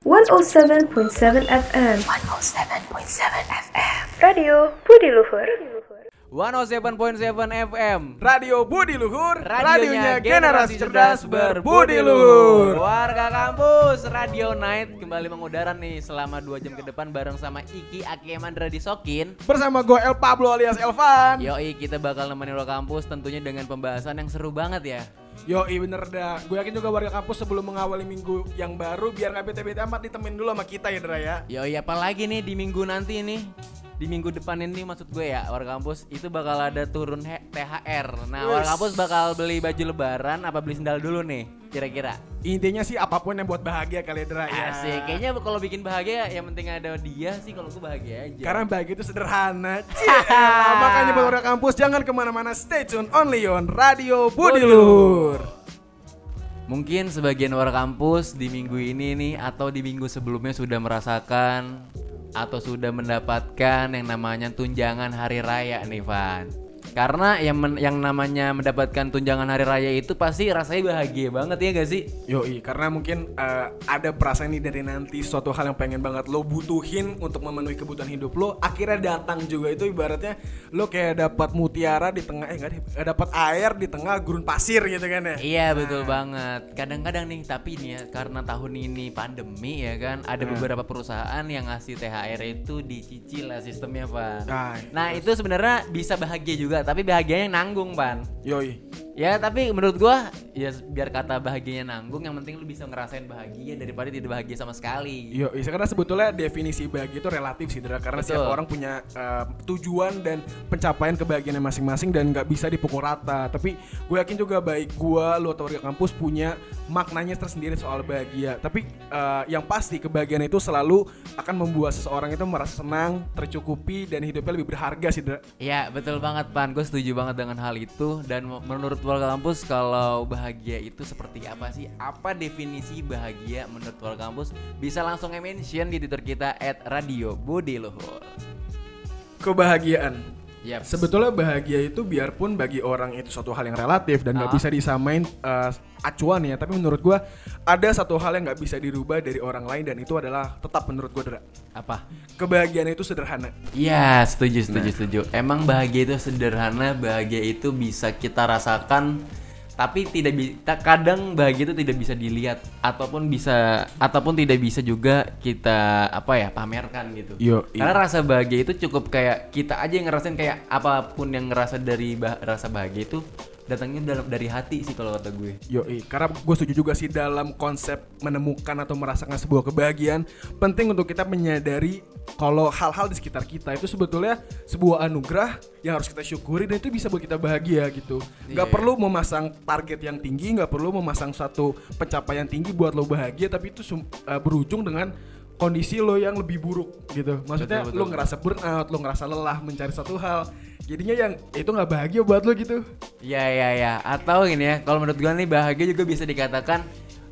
107.7 FM 107.7 FM Radio Budi Luhur. 107.7 FM Radio Budi Luhur, Radionya generasi cerdas berbudi luhur. Warga kampus Radio Night kembali mengudara nih selama 2 jam ke depan bareng sama Iki Aki Emandra Disokin Bersama gue El Pablo alias Elvan. Yoi kita bakal nemenin lo kampus tentunya dengan pembahasan yang seru banget ya Yo bener dah, gue yakin juga warga kampus sebelum mengawali minggu yang baru Biar gak bete-bete amat ditemenin dulu sama kita ya Dra ya. Yoi apalagi nih di minggu nanti nih di minggu depan ini maksud gue ya warga kampus itu bakal ada turun THR. Nah warga kampus bakal beli baju lebaran apa beli sendal dulu nih kira-kira. Intinya sih apa pun yang buat bahagia kali ya Dra ya. Asik, kayaknya kalau bikin bahagia yang penting ada dia sih kalau gue bahagia aja. Karena bahagia itu sederhana. Cielah, Makanya buat warga kampus jangan ke mana-mana. Stay tune only on Radio Budi Luhur. Mungkin sebagian warga kampus di minggu ini nih atau di minggu sebelumnya sudah merasakan atau sudah mendapatkan yang namanya tunjangan hari raya nih Van. Karena yang men- yang namanya mendapatkan tunjangan hari raya itu pasti rasanya bahagia banget ya gak sih? Yoi, karena mungkin eh, ada perasaan nih dari nanti suatu hal yang pengen banget lo butuhin untuk memenuhi kebutuhan hidup lo, akhirnya datang juga itu ibaratnya lo kayak dapat mutiara di tengah eh enggak deh, eh, dapat air di tengah gurun pasir gitu kan ya. Iya betul banget. Kadang-kadang nih tapi nih ya karena tahun ini pandemi ya kan ada beberapa perusahaan yang ngasih THR itu dicicil lah sistemnya Van. Nah, Nah itu sebenarnya bisa bahagia juga tapi bahagianya yang nanggung Pan. Yoi. Ya tapi menurut gua ya biar kata bahagianya nanggung yang penting lu bisa ngerasain bahagia daripada tidak bahagia sama sekali. Yoi, karena sebetulnya definisi bahagia itu relatif sih, Dra. Karena Betul. setiap orang punya eh, tujuan dan pencapaian kebahagiaannya masing-masing dan nggak bisa dipukul rata. Tapi gue yakin juga baik gue, lu atau warga kampus punya maknanya tersendiri soal bahagia. Tapi eh, yang pasti kebahagiaan itu selalu akan membuat seseorang itu merasa senang, tercukupi dan hidupnya lebih berharga sih, Dra. Ya betul banget Pan, gue setuju banget dengan hal itu dan menurut warga kampus kalau bahagia itu seperti apa sih? Apa definisi bahagia menurut warga kampus? Bisa langsung mention di Twitter kita at Radio Budi Luhur. Kebahagiaan. Yap. Sebetulnya bahagia itu biarpun bagi orang itu suatu hal yang relatif dan nggak Ah. bisa disamain eh, acuan ya, tapi menurut gua ada satu hal yang nggak bisa dirubah dari orang lain dan itu adalah tetap menurut gua Dra. apa? Kebahagiaan itu sederhana. Iya, setuju, setuju, setuju. Emang bahagia itu sederhana, bahagia itu bisa kita rasakan, tapi tidak bisa. Kadang bahagia itu tidak bisa dilihat, ataupun bisa, ataupun tidak bisa juga kita apa ya pamerkan gitu. Yo, Karena rasa bahagia itu cukup kayak kita aja yang ngerasain kayak apa pun yang ngerasa dari bah- rasa bahagia itu datangnya dalam dari hati sih kalau kata gue. Yoi, karena gue setuju juga sih dalam konsep menemukan atau merasakan sebuah kebahagiaan penting untuk kita menyadari kalau hal-hal di sekitar kita itu sebetulnya sebuah anugerah yang harus kita syukuri dan itu bisa buat kita bahagia gitu. Gak Iya. perlu memasang target yang tinggi, nggak perlu memasang satu pencapaian tinggi buat lo bahagia, tapi itu eh, berujung dengan kondisi lo yang lebih buruk gitu. Maksudnya Betul, betul, lo ngerasa burnout, lo ngerasa lelah mencari satu hal. Jadinya yang itu nggak bahagia buat lo gitu. Ya ya ya. Atau gini ya, kalau menurut gue nih bahagia juga bisa dikatakan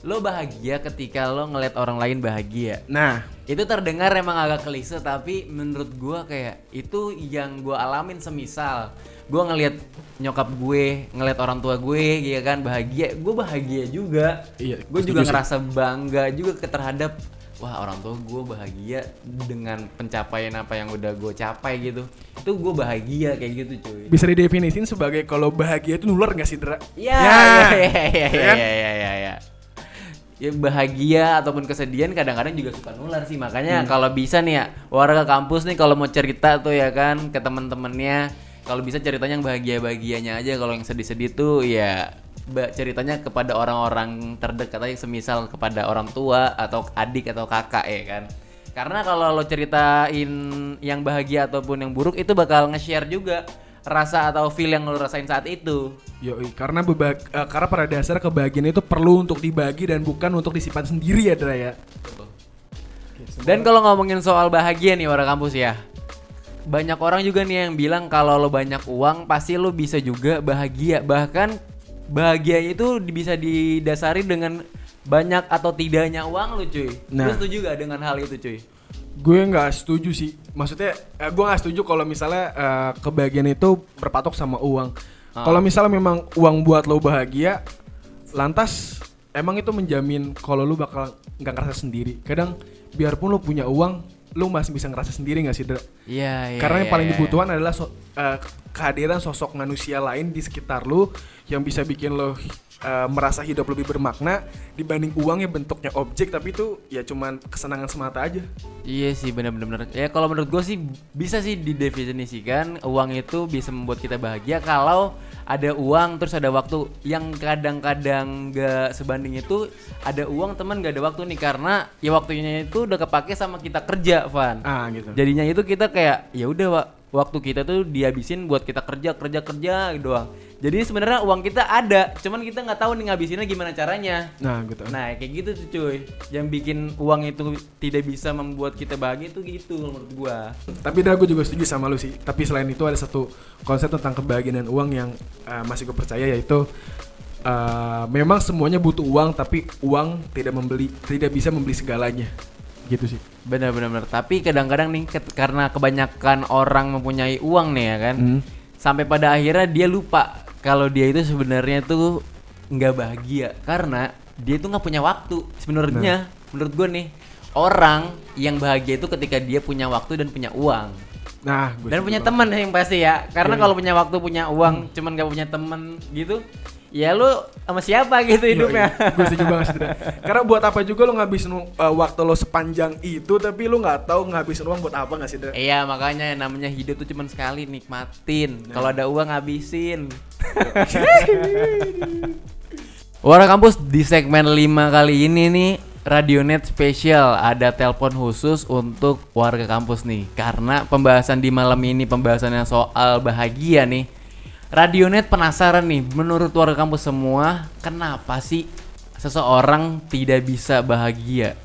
lo bahagia ketika lo ngeliat orang lain bahagia. Nah, Itu terdengar emang agak klise tapi menurut gua kayak itu yang gua alamin semisal gua ngelihat nyokap gue, ngelihat orang tua gue gitu kan bahagia, gue bahagia juga. Iya, Gue juga ngerasa bangga juga terhadap wah orang tua gue bahagia dengan pencapaian apa yang udah gue capai gitu. Itu gue bahagia kayak gitu cuy. bisa didefinisin sebagai kalau bahagia itu nular nggak sih Dra? Iya, Ya. iya, iya, iya, Ya iya, iya, iya, iya. Ya bahagia ataupun kesedihan kadang-kadang juga suka nular sih makanya Hmm. kalau bisa nih ya warga kampus nih kalau mau cerita tuh ya kan ke temen-temennya kalau bisa ceritanya yang bahagia-bahagianya aja kalau yang sedih-sedih tuh ya ceritanya kepada orang-orang terdekat aja semisal kepada orang tua atau adik atau kakak ya kan karena kalau lo ceritain yang bahagia ataupun yang buruk itu bakal nge-share juga rasa atau feel yang lo rasain saat itu Yoi, karena beba- eh, karena pada dasar kebahagiaan itu perlu untuk dibagi dan bukan untuk disimpan sendiri ya Dra ya. Dan kalau ngomongin soal bahagia nih warga kampus ya. Banyak orang juga nih yang bilang kalau lo banyak uang pasti lo bisa juga bahagia. Bahkan bahagia itu bisa didasari dengan banyak atau tidaknya uang lo cuy. Nah. setuju gak dengan hal itu cuy? Gue nggak setuju sih. Maksudnya eh, gue nggak setuju kalau misalnya eh, kebahagiaan itu berpatok sama uang. Ah. Kalau misalnya memang uang buat lo bahagia, lantas emang itu menjamin kalau lu bakal nggak ngerasa sendiri. Kadang biarpun lo punya uang, lo masih bisa ngerasa sendiri nggak sih, Dra? Iya, iya. Karena yang iya, paling iya. dibutuhkan adalah so- eh, kehadiran sosok manusia lain di sekitar lu yang bisa bikin lo eh, merasa hidup lebih bermakna dibanding uang yang bentuknya objek tapi itu ya cuman kesenangan semata aja. Iya sih benar-benar. Ya kalau menurut gue sih bisa sih didefinisikan uang itu bisa membuat kita bahagia kalau ada uang terus ada waktu. Yang kadang-kadang gak sebanding itu ada uang teman gak ada waktu nih karena ya waktunya itu udah kepake sama kita kerja, Van. Ah gitu. Jadinya itu kita kayak ya udah waktu kita tuh dihabisin buat kita kerja kerja kerja doang. Jadi sebenarnya uang kita ada, cuman kita nggak tahu nih ngabisinnya gimana caranya. Nah gitu. Nah kayak gitu tuh cuy Yang bikin uang itu tidak bisa membuat kita bahagia itu gitu menurut gua Tapi dah gue juga setuju sama lu sih. Tapi selain itu ada satu konsep tentang kebahagiaan dan uang yang eh, masih gue percaya yaitu eh, memang semuanya butuh uang tapi uang tidak membeli tidak bisa membeli segalanya. Gitu sih. Bener-bener Tapi kadang-kadang nih karena kebanyakan orang mempunyai uang nih ya kan Hmm. Sampai pada akhirnya dia lupa Kalau dia itu sebenarnya tuh nggak bahagia. Karena dia tuh nggak punya waktu. Sebenarnya menurut gua nih Orang yang bahagia itu ketika dia punya waktu dan punya uang. Nah, gue Dan punya teman yang pasti ya. Karena Iya. kalau punya waktu punya uang Cuman gak punya temen gitu Ya lu sama siapa gitu hidupnya gue setuju banget sih. Karena buat apa juga lo ngabisin uh, waktu lo sepanjang itu tapi lo nggak tahu ngabisin uang buat apa nggak sih Dra? Iya makanya namanya hidup tuh cuman sekali nikmatin. Kalau ada uang habisin. Warna Kampus di segmen 5 kali ini nih Radionet spesial ada telepon khusus untuk warga kampus nih karena pembahasan di malam ini pembahasannya soal bahagia nih Radionet penasaran nih menurut warga kampus semua kenapa sih seseorang tidak bisa bahagia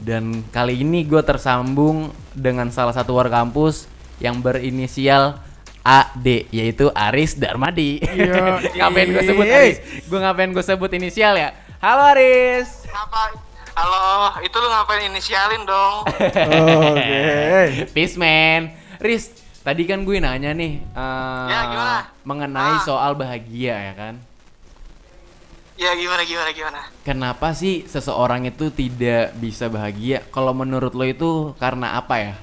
dan kali ini gue tersambung dengan salah satu warga kampus yang berinisial AD yaitu Aris Darmadi. Iya. ngapain gue sebut Aris? Gue ngapain gue sebut inisial ya? Halo Aris. Ngapa? Halo, itu lu ngapain inisialin dong? Oke. Peace man. Riz, tadi kan gue nanya nih eh, Ya, gimana? mengenai Ah. soal bahagia ya kan. ya gimana gimana gimana? Kenapa sih seseorang itu tidak bisa bahagia? Kalau menurut lo itu karena apa ya?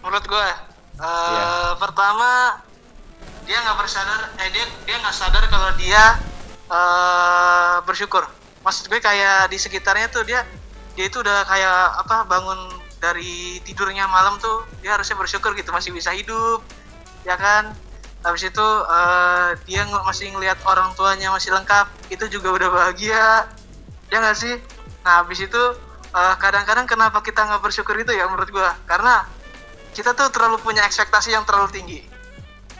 Menurut gue, eh Iya. pertama dia nggak bersadar, eh dia dia nggak sadar kalau dia eh bersyukur. Maksud gue kayak di sekitarnya tuh dia dia itu udah kayak apa bangun dari tidurnya malam tuh dia harusnya bersyukur gitu masih bisa hidup, ya kan? Habis itu eh, dia masih ngelihat orang tuanya masih lengkap, itu juga udah bahagia, ya nggak sih? Nah habis itu eh, kadang-kadang kenapa kita nggak bersyukur itu ya menurut gua? Karena kita tuh terlalu punya ekspektasi yang terlalu tinggi.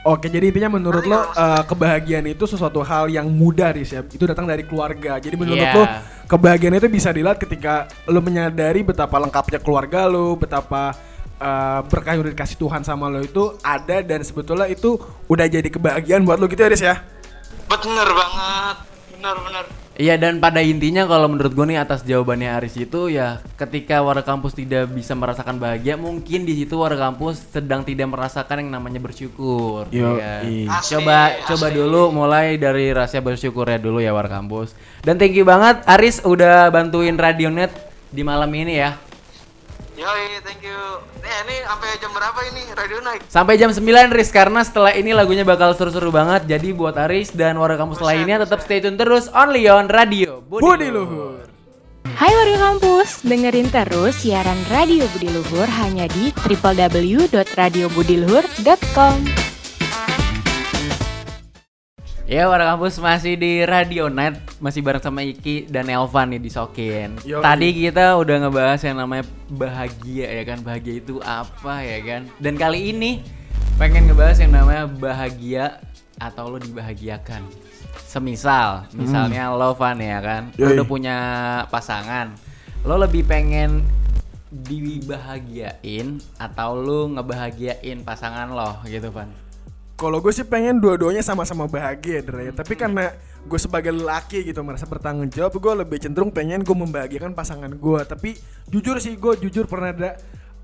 Oke, jadi intinya menurut lo uh, kebahagiaan itu sesuatu hal yang mudah Riz ya. Itu datang dari keluarga. Jadi menurut Iya. lo kebahagiaan itu bisa dilihat ketika lo menyadari betapa lengkapnya keluarga lo, betapa uh, berkah yang dikasih Tuhan sama lo itu ada dan sebetulnya itu udah jadi kebahagiaan buat lo gitu ya Riz ya. Bener banget, bener bener. Iya dan pada intinya kalau menurut gue nih atas jawabannya Aris itu ya ketika warga kampus tidak bisa merasakan bahagia mungkin di situ warga kampus sedang tidak merasakan yang namanya bersyukur. Yo, ya. Asli, Coba asli. coba dulu mulai dari rahasia bersyukur ya dulu ya warga kampus. Dan thank you banget Aris udah bantuin Radionet di malam ini ya. Yoi, thank you. Nih, ini sampai jam berapa ini radio naik? Sampai jam 9 Riz karena setelah ini lagunya bakal seru-seru banget. Jadi buat Aris dan warga kampus lainnya tetap stay tune terus only on Radio Budi Luhur. Hai warga kampus, dengerin terus siaran Radio Budi Luhur hanya di www.radiobudiluhur.com. Ya warga kampus masih di Radio Net Masih bareng sama Iki dan Elvan nih di Sokin Yoi. Tadi kita udah ngebahas yang namanya bahagia ya kan? Bahagia itu apa ya kan? Dan kali ini pengen ngebahas yang namanya bahagia atau lo dibahagiakan. Semisal, misalnya lo Van ya kan? Lo udah punya pasangan. Lo lebih pengen dibahagiain atau lo ngebahagiain pasangan lo gitu Van Kalau gue sih pengen dua-duanya sama-sama bahagia, Dre. Tapi karena gue sebagai lelaki gitu merasa bertanggung jawab, gue lebih cenderung pengen gue membahagiakan pasangan gue. Tapi jujur sih, gue jujur pernah ada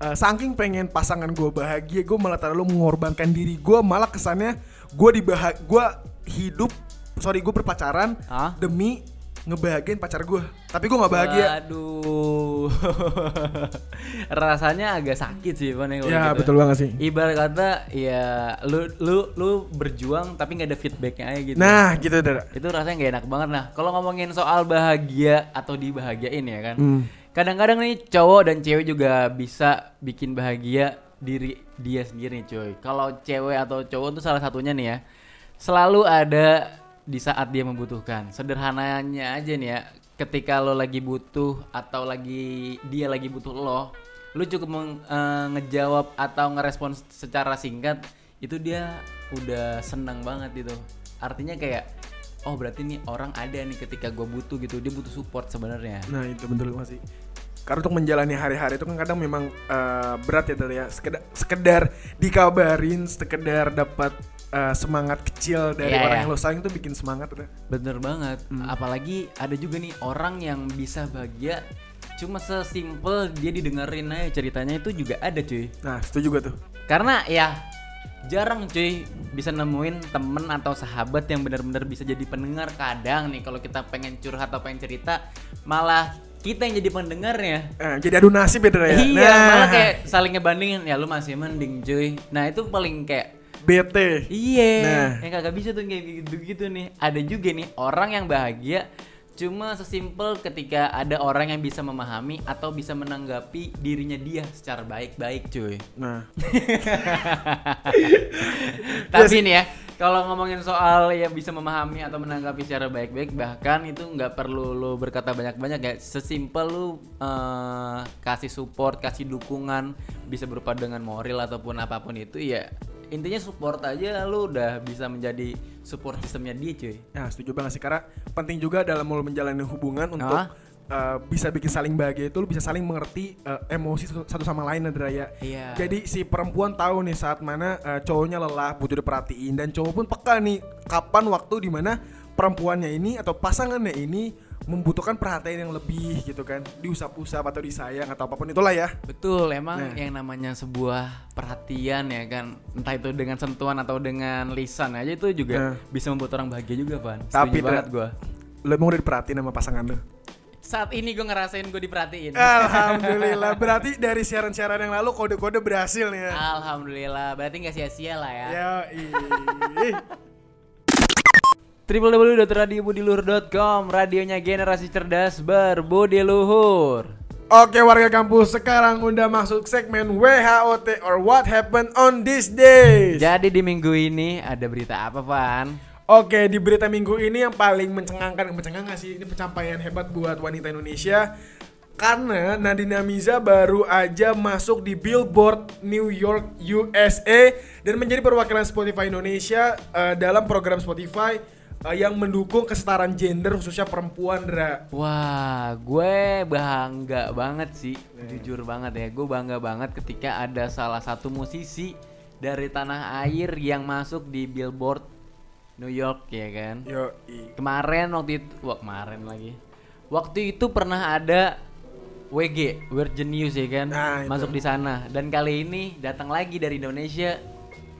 eh, saking pengen pasangan gue bahagia, gue malah terlalu mengorbankan diri gue. Malah kesannya gue dibahag, gue hidup, sorry gue berpacaran Hah? demi ngebahagiain pacar gue tapi gue nggak bahagia Waduh. Rasanya agak sakit sih Van kalau ya gitu. betul banget sih Ibarat kata ya lu lu lu berjuang tapi nggak ada feedbacknya aja gitu. nah gitu Dara itu rasanya nggak enak banget nah kalau ngomongin soal bahagia atau dibahagiain ya kan Hmm. kadang-kadang nih cowok dan cewek juga bisa bikin bahagia diri dia sendiri nih cuy kalau cewek atau cowok tuh salah satunya nih ya selalu ada di saat dia membutuhkan sederhananya aja nih ya ketika lo lagi butuh atau lagi dia lagi butuh lo lu cukup meng- eh, ngejawab atau ngerespon secara singkat itu dia udah senang banget itu artinya kayak oh berarti nih orang ada nih ketika gue butuh gitu dia butuh support sebenarnya Nah itu betul masih. Karena untuk menjalani hari-hari itu kan kadang memang eh, berat ya dari ya. Sekedar, sekedar dikabarin, sekedar dapat eh, semangat kecil dari Iya, orang iya. yang lo sayang tuh bikin semangat udah. Bener banget. Apalagi ada juga nih orang yang bisa bahagia cuma sesimpel dia didengerin aja ceritanya itu juga ada cuy. Nah setuju gue tuh. Karena ya jarang cuy bisa nemuin temen atau sahabat yang benar-benar bisa jadi pendengar kadang nih kalau kita pengen curhat atau pengen cerita malah kita yang jadi pendengarnya. Eh, jadi adu nasib ya ya. Iya, Nah, malah kayak saling ngebandingin ya lu masih mending cuy. Nah, itu paling kayak bete. Iya, Nah. yang kagak bisa tuh kayak gitu-gitu nih. Ada juga nih orang yang bahagia cuma sesimpel ketika ada orang yang bisa memahami atau bisa menanggapi dirinya dia secara baik-baik, cuy. Nah, Tapi nih ya, kalau ngomongin soal yang bisa memahami atau menanggapi secara baik-baik, bahkan itu nggak perlu lo berkata banyak-banyak ya. Sesimpel lu eh, kasih support, kasih dukungan, bisa berupa dengan moral ataupun apa pun itu ya. Intinya support aja lu udah bisa menjadi support sistemnya dia, cuy. ya setuju banget sih karena penting juga dalam mau menjalani hubungan untuk Ah. eh, bisa bikin saling bahagia itu lu bisa saling mengerti eh, emosi satu- sama lain Nadra ya. Iya. Jadi si perempuan tahu nih saat mana eh, cowoknya lelah butuh diperhatiin dan cowok pun peka nih kapan waktu di mana perempuannya ini atau pasangannya ini membutuhkan perhatian yang lebih gitu kan diusap-usap atau disayang atau apa pun itulah ya Betul, emang Nah. yang namanya sebuah perhatian ya kan, entah itu dengan sentuhan atau dengan lisan aja itu juga Nah. bisa membuat orang bahagia juga, Van. Tapi, Setuju banget gua. lo emang udah diperhatiin sama pasangan lo Saat ini gue ngerasain gue diperhatiin. Alhamdulillah berarti dari siaran-siaran yang lalu kode-kode berhasil ya Alhamdulillah, berarti nggak sia-sia lah ya. ih. www.radiobudiluhur.com Radionya generasi cerdas berbudi luhur. Oke warga kampus sekarang udah masuk segmen WHOT or What Happened on These Days Jadi di minggu ini ada berita apa, Van? Oke, di berita minggu ini yang paling mencengangkan, mencengangkan sih, ini pencapaian hebat buat wanita Indonesia. Karena Nadine Miza baru aja masuk di Billboard New York USA dan menjadi perwakilan Spotify Indonesia eh, dalam program Spotify eh, yang mendukung kesetaraan gender khususnya perempuan, Dra. Wah, gue bangga banget sih, jujur banget ya. Gue bangga banget ketika ada salah satu musisi dari tanah air yang masuk di Billboard New York ya kan. Yo, Kemarin waktu itu, wah kemarin lagi. Waktu itu pernah ada WG Virgin News ya kan, Nah, masuk di sana. Dan kali ini datang lagi dari Indonesia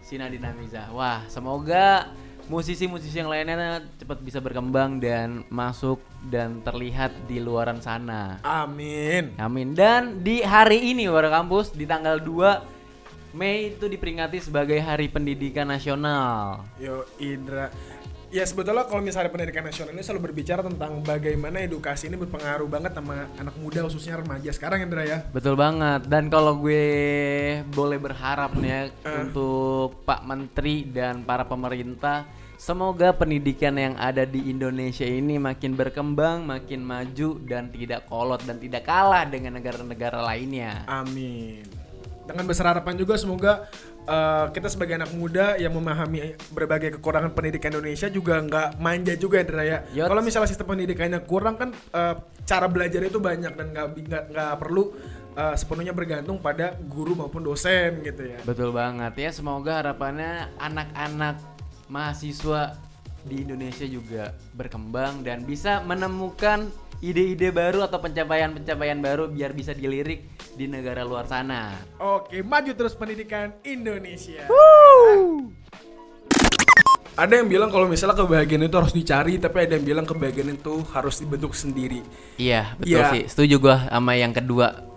si Nadine Amiza. Wah, semoga musisi-musisi yang lainnya cepat bisa berkembang dan masuk dan terlihat di luaran sana. amin. Amin. Dan di hari ini warga kampus di tanggal 2 Mei itu diperingati sebagai Hari Pendidikan Nasional. Yo, Indra. Ya sebetulnya kalau misalnya pendidikan nasional ini selalu berbicara tentang bagaimana edukasi ini berpengaruh banget sama anak muda khususnya remaja sekarang Indra ya. Betul banget. Dan kalau gue boleh berharap nih ya untuk Pak Menteri dan para pemerintah, semoga pendidikan yang ada di Indonesia ini makin berkembang, makin maju dan tidak kolot dan tidak kalah dengan negara-negara lainnya. Amin. Dengan besar harapan juga semoga eh, kita sebagai anak muda yang memahami berbagai kekurangan pendidikan Indonesia juga nggak manja juga ya Indra ya. Kalau misalnya sistem pendidikannya kurang kan eh, cara belajar itu banyak dan nggak nggak perlu eh, sepenuhnya bergantung pada guru maupun dosen gitu ya. Betul banget ya. Semoga harapannya anak-anak mahasiswa di Indonesia juga berkembang dan bisa menemukan ide-ide baru atau pencapaian-pencapaian baru biar bisa dilirik di negara luar sana. Oke, maju terus pendidikan Indonesia. ada yang bilang kalau misalnya kebahagiaan itu harus dicari, tapi ada yang bilang kebahagiaan itu harus dibentuk sendiri. Iya, betul Iya. sih. Setuju gua sama yang kedua.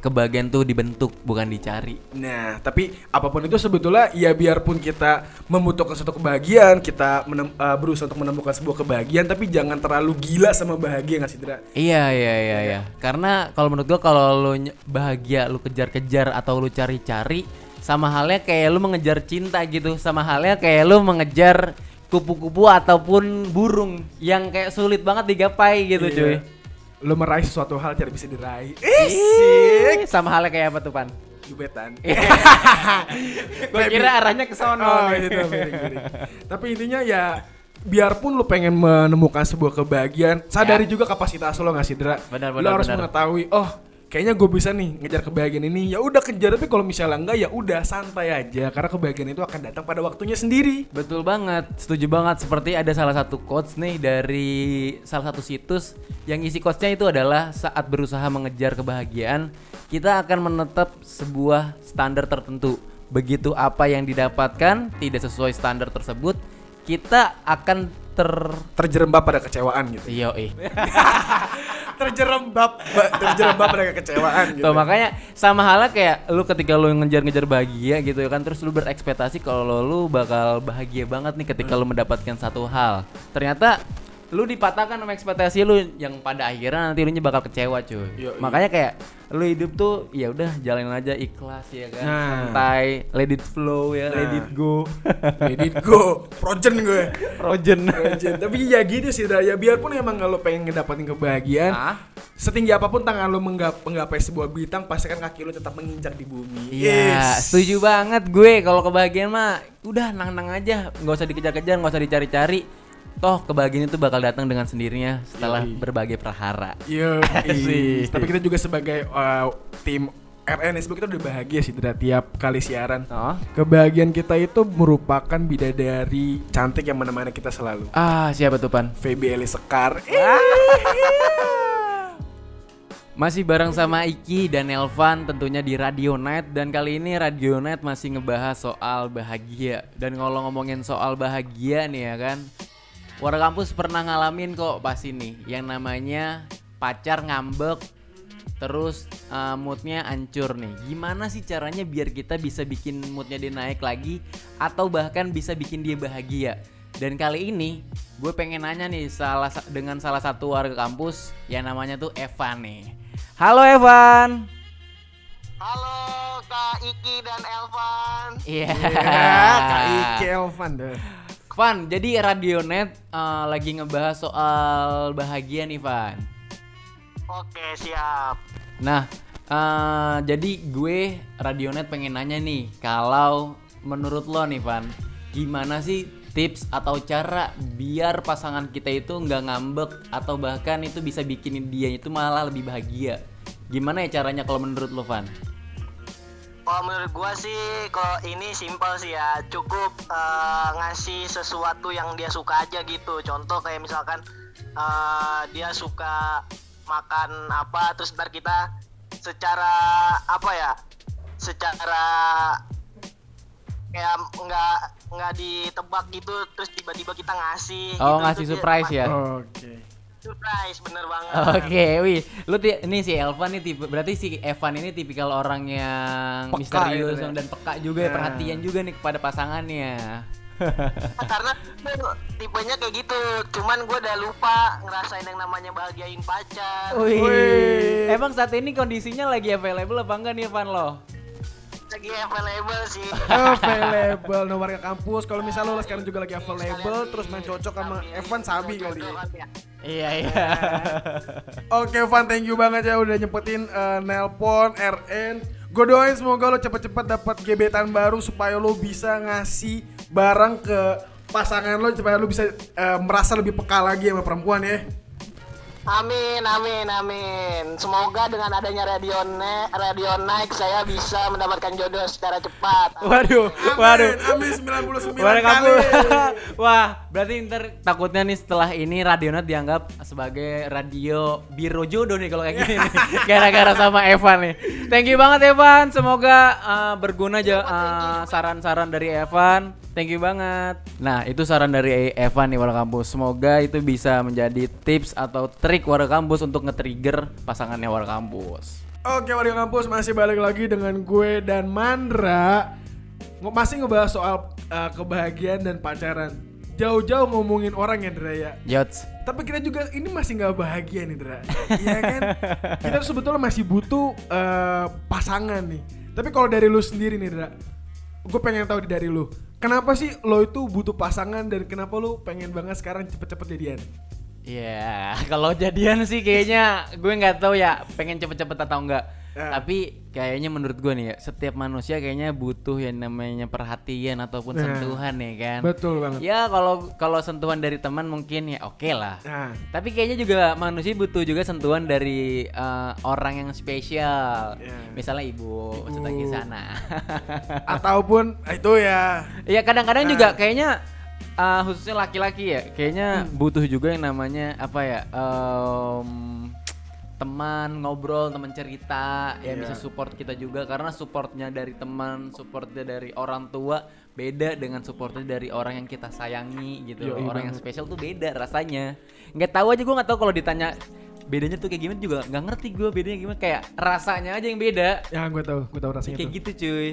Kebahagiaan tuh dibentuk, bukan dicari. Nah, tapi apa pun itu sebetulnya ya biarpun kita membutuhkan suatu kebahagiaan, kita menem- eh, berusaha untuk menemukan sebuah kebahagiaan, tapi jangan terlalu gila sama bahagia nggak sih, Dra? Iya iya iya iya. Karena kalau menurut gua kalau lu bahagia lu kejar-kejar atau lu cari-cari sama halnya kayak lu mengejar cinta gitu. Sama halnya kayak lu mengejar kupu-kupu ataupun burung yang kayak sulit banget digapai gitu Iya. cuy. Lo meraih sesuatu hal tidak bisa diraih. Ih, sama halnya kayak apa tuh Pan? Jubetan. Gua kira arahnya ke sono. Oh, nih. gitu, miring-miring. Tapi intinya ya biarpun lu pengen menemukan sebuah kebahagiaan, sadari juga kapasitas lo nggak sih, Dra? Ya. Benar, Lo harus benar. mengetahui, oh kayaknya gue bisa nih ngejar kebahagiaan ini. Ya udah kejar, tapi kalau misalnya enggak ya udah santai aja karena kebahagiaan itu akan datang pada waktunya sendiri. Betul banget, setuju banget. Seperti ada salah satu quotes nih dari salah satu situs yang isi quotesnya itu adalah saat berusaha mengejar kebahagiaan, kita akan menetap sebuah standar tertentu. Begitu apa yang didapatkan tidak sesuai standar tersebut, kita akan ter Terjerembab pada kecewaan gitu. Yo, eh. Terjerembab, ba- terjerembab pada kekecewaan gitu. Tuh, makanya sama halnya kayak lu ketika lu ngejar-ngejar bahagia gitu kan terus lu berekspektasi kalau lu bakal bahagia banget nih ketika lu mendapatkan satu hal. Ternyata lu dipatahkan sama ekspektasi lu yang pada akhirnya nanti lu bakal kecewa cuy. Iya. Makanya kayak lu hidup tuh ya udah jalanin aja ikhlas ya kan. Nah. Santai, let it flow ya, let Nah. it go. Let it go, projen gue. Rojen. Projen. Tapi ya gitu sih, Dra. ya biarpun emang lo pengen ngedapetin kebahagiaan, Ah. setinggi apa pun tangan lo menggap- menggapai sebuah bintang, pastikan kaki lo tetap menginjak di bumi. Iya, Yes. setuju banget gue. Kalau kebahagiaan mah udah nang-nang aja, nggak usah dikejar-kejar, nggak usah dicari-cari. Toh kebahagiaan itu bakal datang dengan sendirinya setelah Yoi. berbagai prahara. Iya, Sih. Tapi kita juga sebagai uh, tim RNSB kita udah bahagia sih Dra, tiap kali siaran. Oh. Kebahagiaan kita itu merupakan bidadari cantik yang menemani kita selalu. Ah, siapa tuh Pan? VB Eli Sekar. Masih bareng sama Iki dan Elvan tentunya di Radio Night dan kali ini Radio Night masih ngebahas soal bahagia dan kalau ngomongin soal bahagia nih ya kan warga kampus pernah ngalamin kok pas ini. Yang namanya pacar ngambek terus eh, moodnya hancur nih. Gimana sih caranya biar kita bisa bikin moodnya dia naik lagi atau bahkan bisa bikin dia bahagia? Dan kali ini gue pengen nanya nih salah sa- dengan salah satu warga kampus yang namanya tuh Evan nih. Halo Evan. Halo Kak Iki dan Elvan. iya. Ya, Kak Ike Elvan deh. Van jadi Radionet eh, lagi ngebahas soal bahagia nih Van Oke siap. Nah, eh, jadi gue Radionet pengen nanya nih, kalau menurut lo nih Van, gimana sih tips atau cara biar pasangan kita itu nggak ngambek atau bahkan itu bisa bikin dia itu malah lebih bahagia? Gimana ya caranya kalau menurut lo Van? Kalau menurut gua sih kalau ini simpel sih ya, cukup eh, ngasih sesuatu yang dia suka aja gitu. Contoh kayak misalkan eh, dia suka makan apa, terus ntar kita secara apa ya, secara kayak nggak nggak ditebak gitu, terus tiba-tiba kita ngasih. Oh gitu. ngasih surprise ya? Oke. Surprise, bener banget. Oke, wih, lu ti- ini si Elvan nih tipe, berarti si Evan ini tipikal orang yang Peka misterius gitu ya. dan peka juga ya, Nah. perhatian juga nih kepada pasangannya. Nah, karena gue tipenya kayak gitu cuman gue udah lupa ngerasain yang namanya bahagiain pacar Wih. Wih. Emang saat ini kondisinya lagi available apa enggak nih Evan lo? Lagi available sih available no warga kampus kalau misalnya lo sekarang juga lagi available terus main cocok sama Evan Sabi kali ya. Iya iya. Oke Van, thank you banget ya udah nyempetin eh, nelpon RN. Gue doain semoga lo cepet-cepet dapat gebetan baru supaya lo bisa ngasih barang ke pasangan lo supaya lo bisa eh, merasa lebih peka lagi sama perempuan ya. Amin amin amin semoga dengan adanya radio ne radio naik saya bisa mendapatkan jodoh secara cepat Waduh, Amin, waduh. amin 99 Waduh kali. Wah, berarti ntar takutnya nih setelah ini Radionet dianggap sebagai radio biro jodoh nih kalau kayak gini nih. Gara-gara sama Evan nih. Thank you banget Evan. Semoga uh, berguna aja uh, saran-saran dari Evan. Thank you banget. Nah, itu saran dari Evan nih warga kampus. Semoga itu bisa menjadi tips atau trik warga kampus untuk nge-trigger pasangannya warga kampus. Oke warga kampus masih balik lagi dengan gue dan Mandra Masih ngebahas soal uh, kebahagiaan dan pacaran Jauh-jauh ngomongin orang ya Dra ya Yots. Tapi kita juga ini masih nggak bahagia nih Dra Iya kan Kita sebetulnya masih butuh uh, pasangan nih Tapi kalau dari lu sendiri nih Dra Gue pengen tahu dari lu Kenapa sih lo itu butuh pasangan dan kenapa lu pengen banget sekarang cepet-cepet jadian? Ya, kalau jadian sih kayaknya gue nggak tahu ya pengen cepet-cepet atau enggak. Ya. Tapi kayaknya menurut gue nih ya, setiap manusia kayaknya butuh yang namanya perhatian ataupun Nah, sentuhan ya kan. Betul banget Ya kalau kalau sentuhan dari teman mungkin ya oke lah. Nah Tapi kayaknya juga manusia butuh juga sentuhan dari eh, orang yang spesial. Ya. Misalnya ibu, maksudnya di sana. Ataupun itu ya Iya kadang-kadang Nah. juga kayaknya uh, khususnya laki-laki ya, kayaknya Hmm. butuh juga yang namanya apa ya? em, teman ngobrol, teman cerita yang Iya. bisa support kita juga karena supportnya dari teman, supportnya dari orang tua beda dengan supportnya dari orang yang kita sayangi gitu. Yoi orang yang spesial tuh beda rasanya. Nggak tahu aja gue nggak tahu kalau ditanya bedanya tuh kayak gimana juga nggak ngerti gue bedanya gimana kayak rasanya aja yang beda. Ya gue tahu, gue tahu rasanya Kayak tuh. gitu cuy.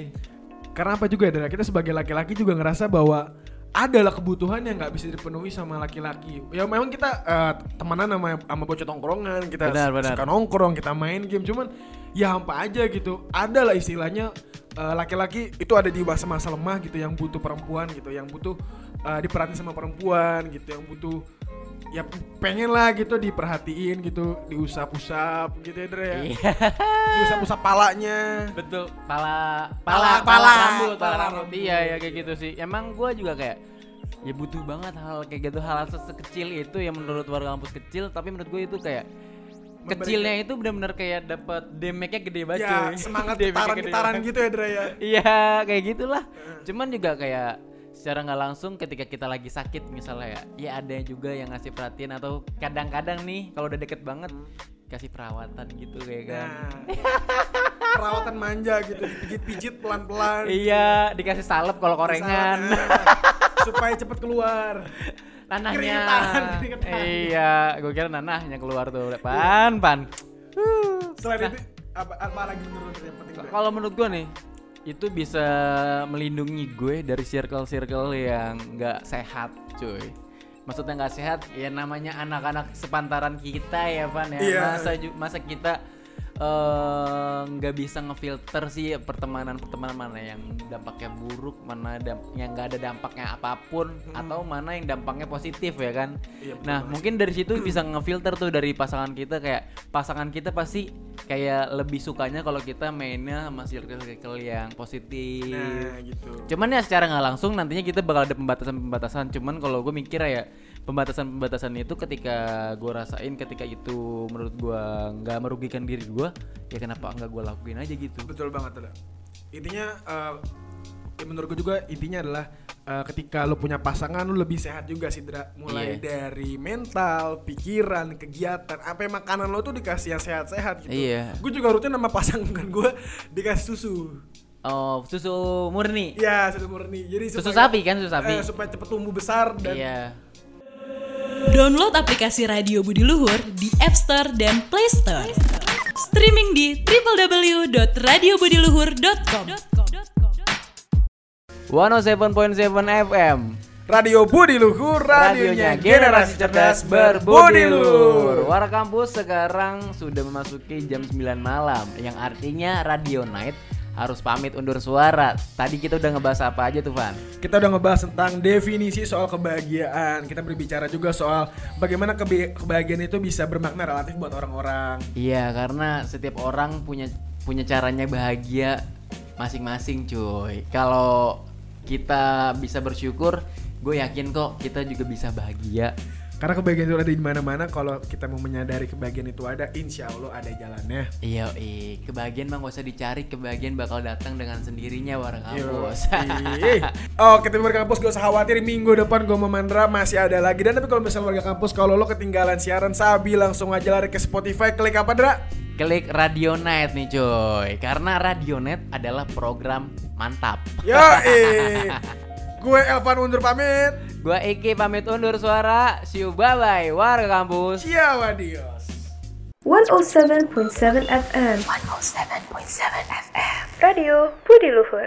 Karena apa juga ya, kita sebagai laki-laki juga ngerasa bahwa adalah kebutuhan yang nggak bisa dipenuhi sama laki-laki. Ya memang kita eh, temenan sama sama bocah tongkrongan, kita Benar, benar. suka nongkrong, kita main game, cuman ya hampa aja gitu. Ada lah istilahnya eh, laki-laki itu ada di masa-masa lemah gitu yang butuh perempuan gitu, yang butuh eh, diperhatiin sama perempuan gitu, yang butuh ya pengen lah gitu diperhatiin gitu, diusap-usap gitu ya, Dra ya. Iya. Diusap-usap palanya. Betul, pala Pala- pala pala- pala rambut, pala pala rambut. Iya ya kayak gitu sih. Emang gua juga kayak ya butuh banget hal kayak gitu hal sekecil itu yang menurut warga kampus kecil tapi menurut gue itu kayak kecilnya itu benar-benar kayak dapat damage-nya gede banget Ya, cuy. semangat getaran-getaran gitu ya, Dra ya. Iya, kayak gitulah. Cuman juga kayak secara nggak langsung ketika kita lagi sakit misalnya ya, ya ada juga yang ngasih perhatian atau kadang-kadang nih kalau udah deket banget kasih perawatan gitu kayak kan. Nah, perawatan manja gitu, dipijit-pijit pelan-pelan. Iya, dikasih salep kalau korengan. Nah, supaya cepet keluar. Nanahnya. Keringetan, keringetan. Iya, gue kira nanahnya keluar tuh. Pan, pan. Selain itu apa, apa lagi menurut yang penting? Kalau menurut gue nih, itu bisa melindungi gue dari circle-circle yang nggak sehat, cuy. Maksudnya nggak sehat, ya namanya anak-anak sepantaran kita ya, Van ya. Iya. Masa masa kita eh, nggak bisa ngefilter sih pertemanan-pertemanan mana yang dampaknya buruk, mana damp- yang nggak ada dampaknya apa pun, atau mana yang dampaknya positif ya kan. Iya, betul nah mungkin dari situ bisa ngefilter tuh dari pasangan kita kayak pasangan kita pasti kayak lebih sukanya kalau kita mainnya sama circle-circle yang positif. Nah, gitu. Cuman ya secara nggak langsung nantinya kita bakal ada pembatasan-pembatasan. Cuman kalau gue mikir ya pembatasan-pembatasan itu ketika gue rasain ketika itu menurut gue nggak merugikan diri gue, ya kenapa nggak gue lakuin aja gitu. Betul banget, Dra. Intinya eh, ya menurut gue juga intinya adalah eh, ketika lu punya pasangan lu lebih sehat juga sih Dra. Mulai Iya. dari mental, pikiran, kegiatan, sampai makanan lo tuh dikasih yang sehat-sehat gitu. Iya. Gue juga rutin sama pasangan gue dikasih susu. Oh susu murni. Iya, susu murni. Jadi Susu supaya- sapi kan, susu sapi. eh, supaya cepet tumbuh besar dan Iya. Download aplikasi Radio Budi Luhur di App Store dan Play Store. Streaming di www.radiobudiluhur.com. 107.7 FM. Radio Budi Luhur, radionya generasi cerdas berbudi luhur. Warga kampus sekarang sudah memasuki jam 9 malam yang artinya Radio Night harus pamit undur suara. Tadi kita udah ngebahas apa aja tuh, Van? Kita udah ngebahas tentang definisi soal kebahagiaan. Kita berbicara juga soal bagaimana kebahagiaan itu bisa bermakna relatif buat orang-orang. Iya, karena setiap orang punya punya caranya bahagia masing-masing, cuy. Kalau kita bisa bersyukur, gue yakin kok kita juga bisa bahagia. Karena kebahagiaan itu ada di mana-mana. Kalau kita mau menyadari kebahagiaan itu ada, insya Allah ada jalannya. Iya, kebahagiaan mah gak usah dicari, kebahagiaan bakal datang dengan sendirinya warga kampus. Oh, kita warga kampus gak usah khawatir minggu depan gue sama Mandra masih ada lagi. Dan tapi kalau misalnya warga kampus kalau lo ketinggalan siaran Sabi langsung aja lari ke Spotify klik apa Dra? Klik Radio Net nih cuy, karena Radio Net adalah program mantap. Yo, Gue Elvan undur pamit. Gua Iki pamit undur suara. See you bye bye warga kampus. Ciao adios. 107.7 FM 107.7 FM Radio Budi Luhur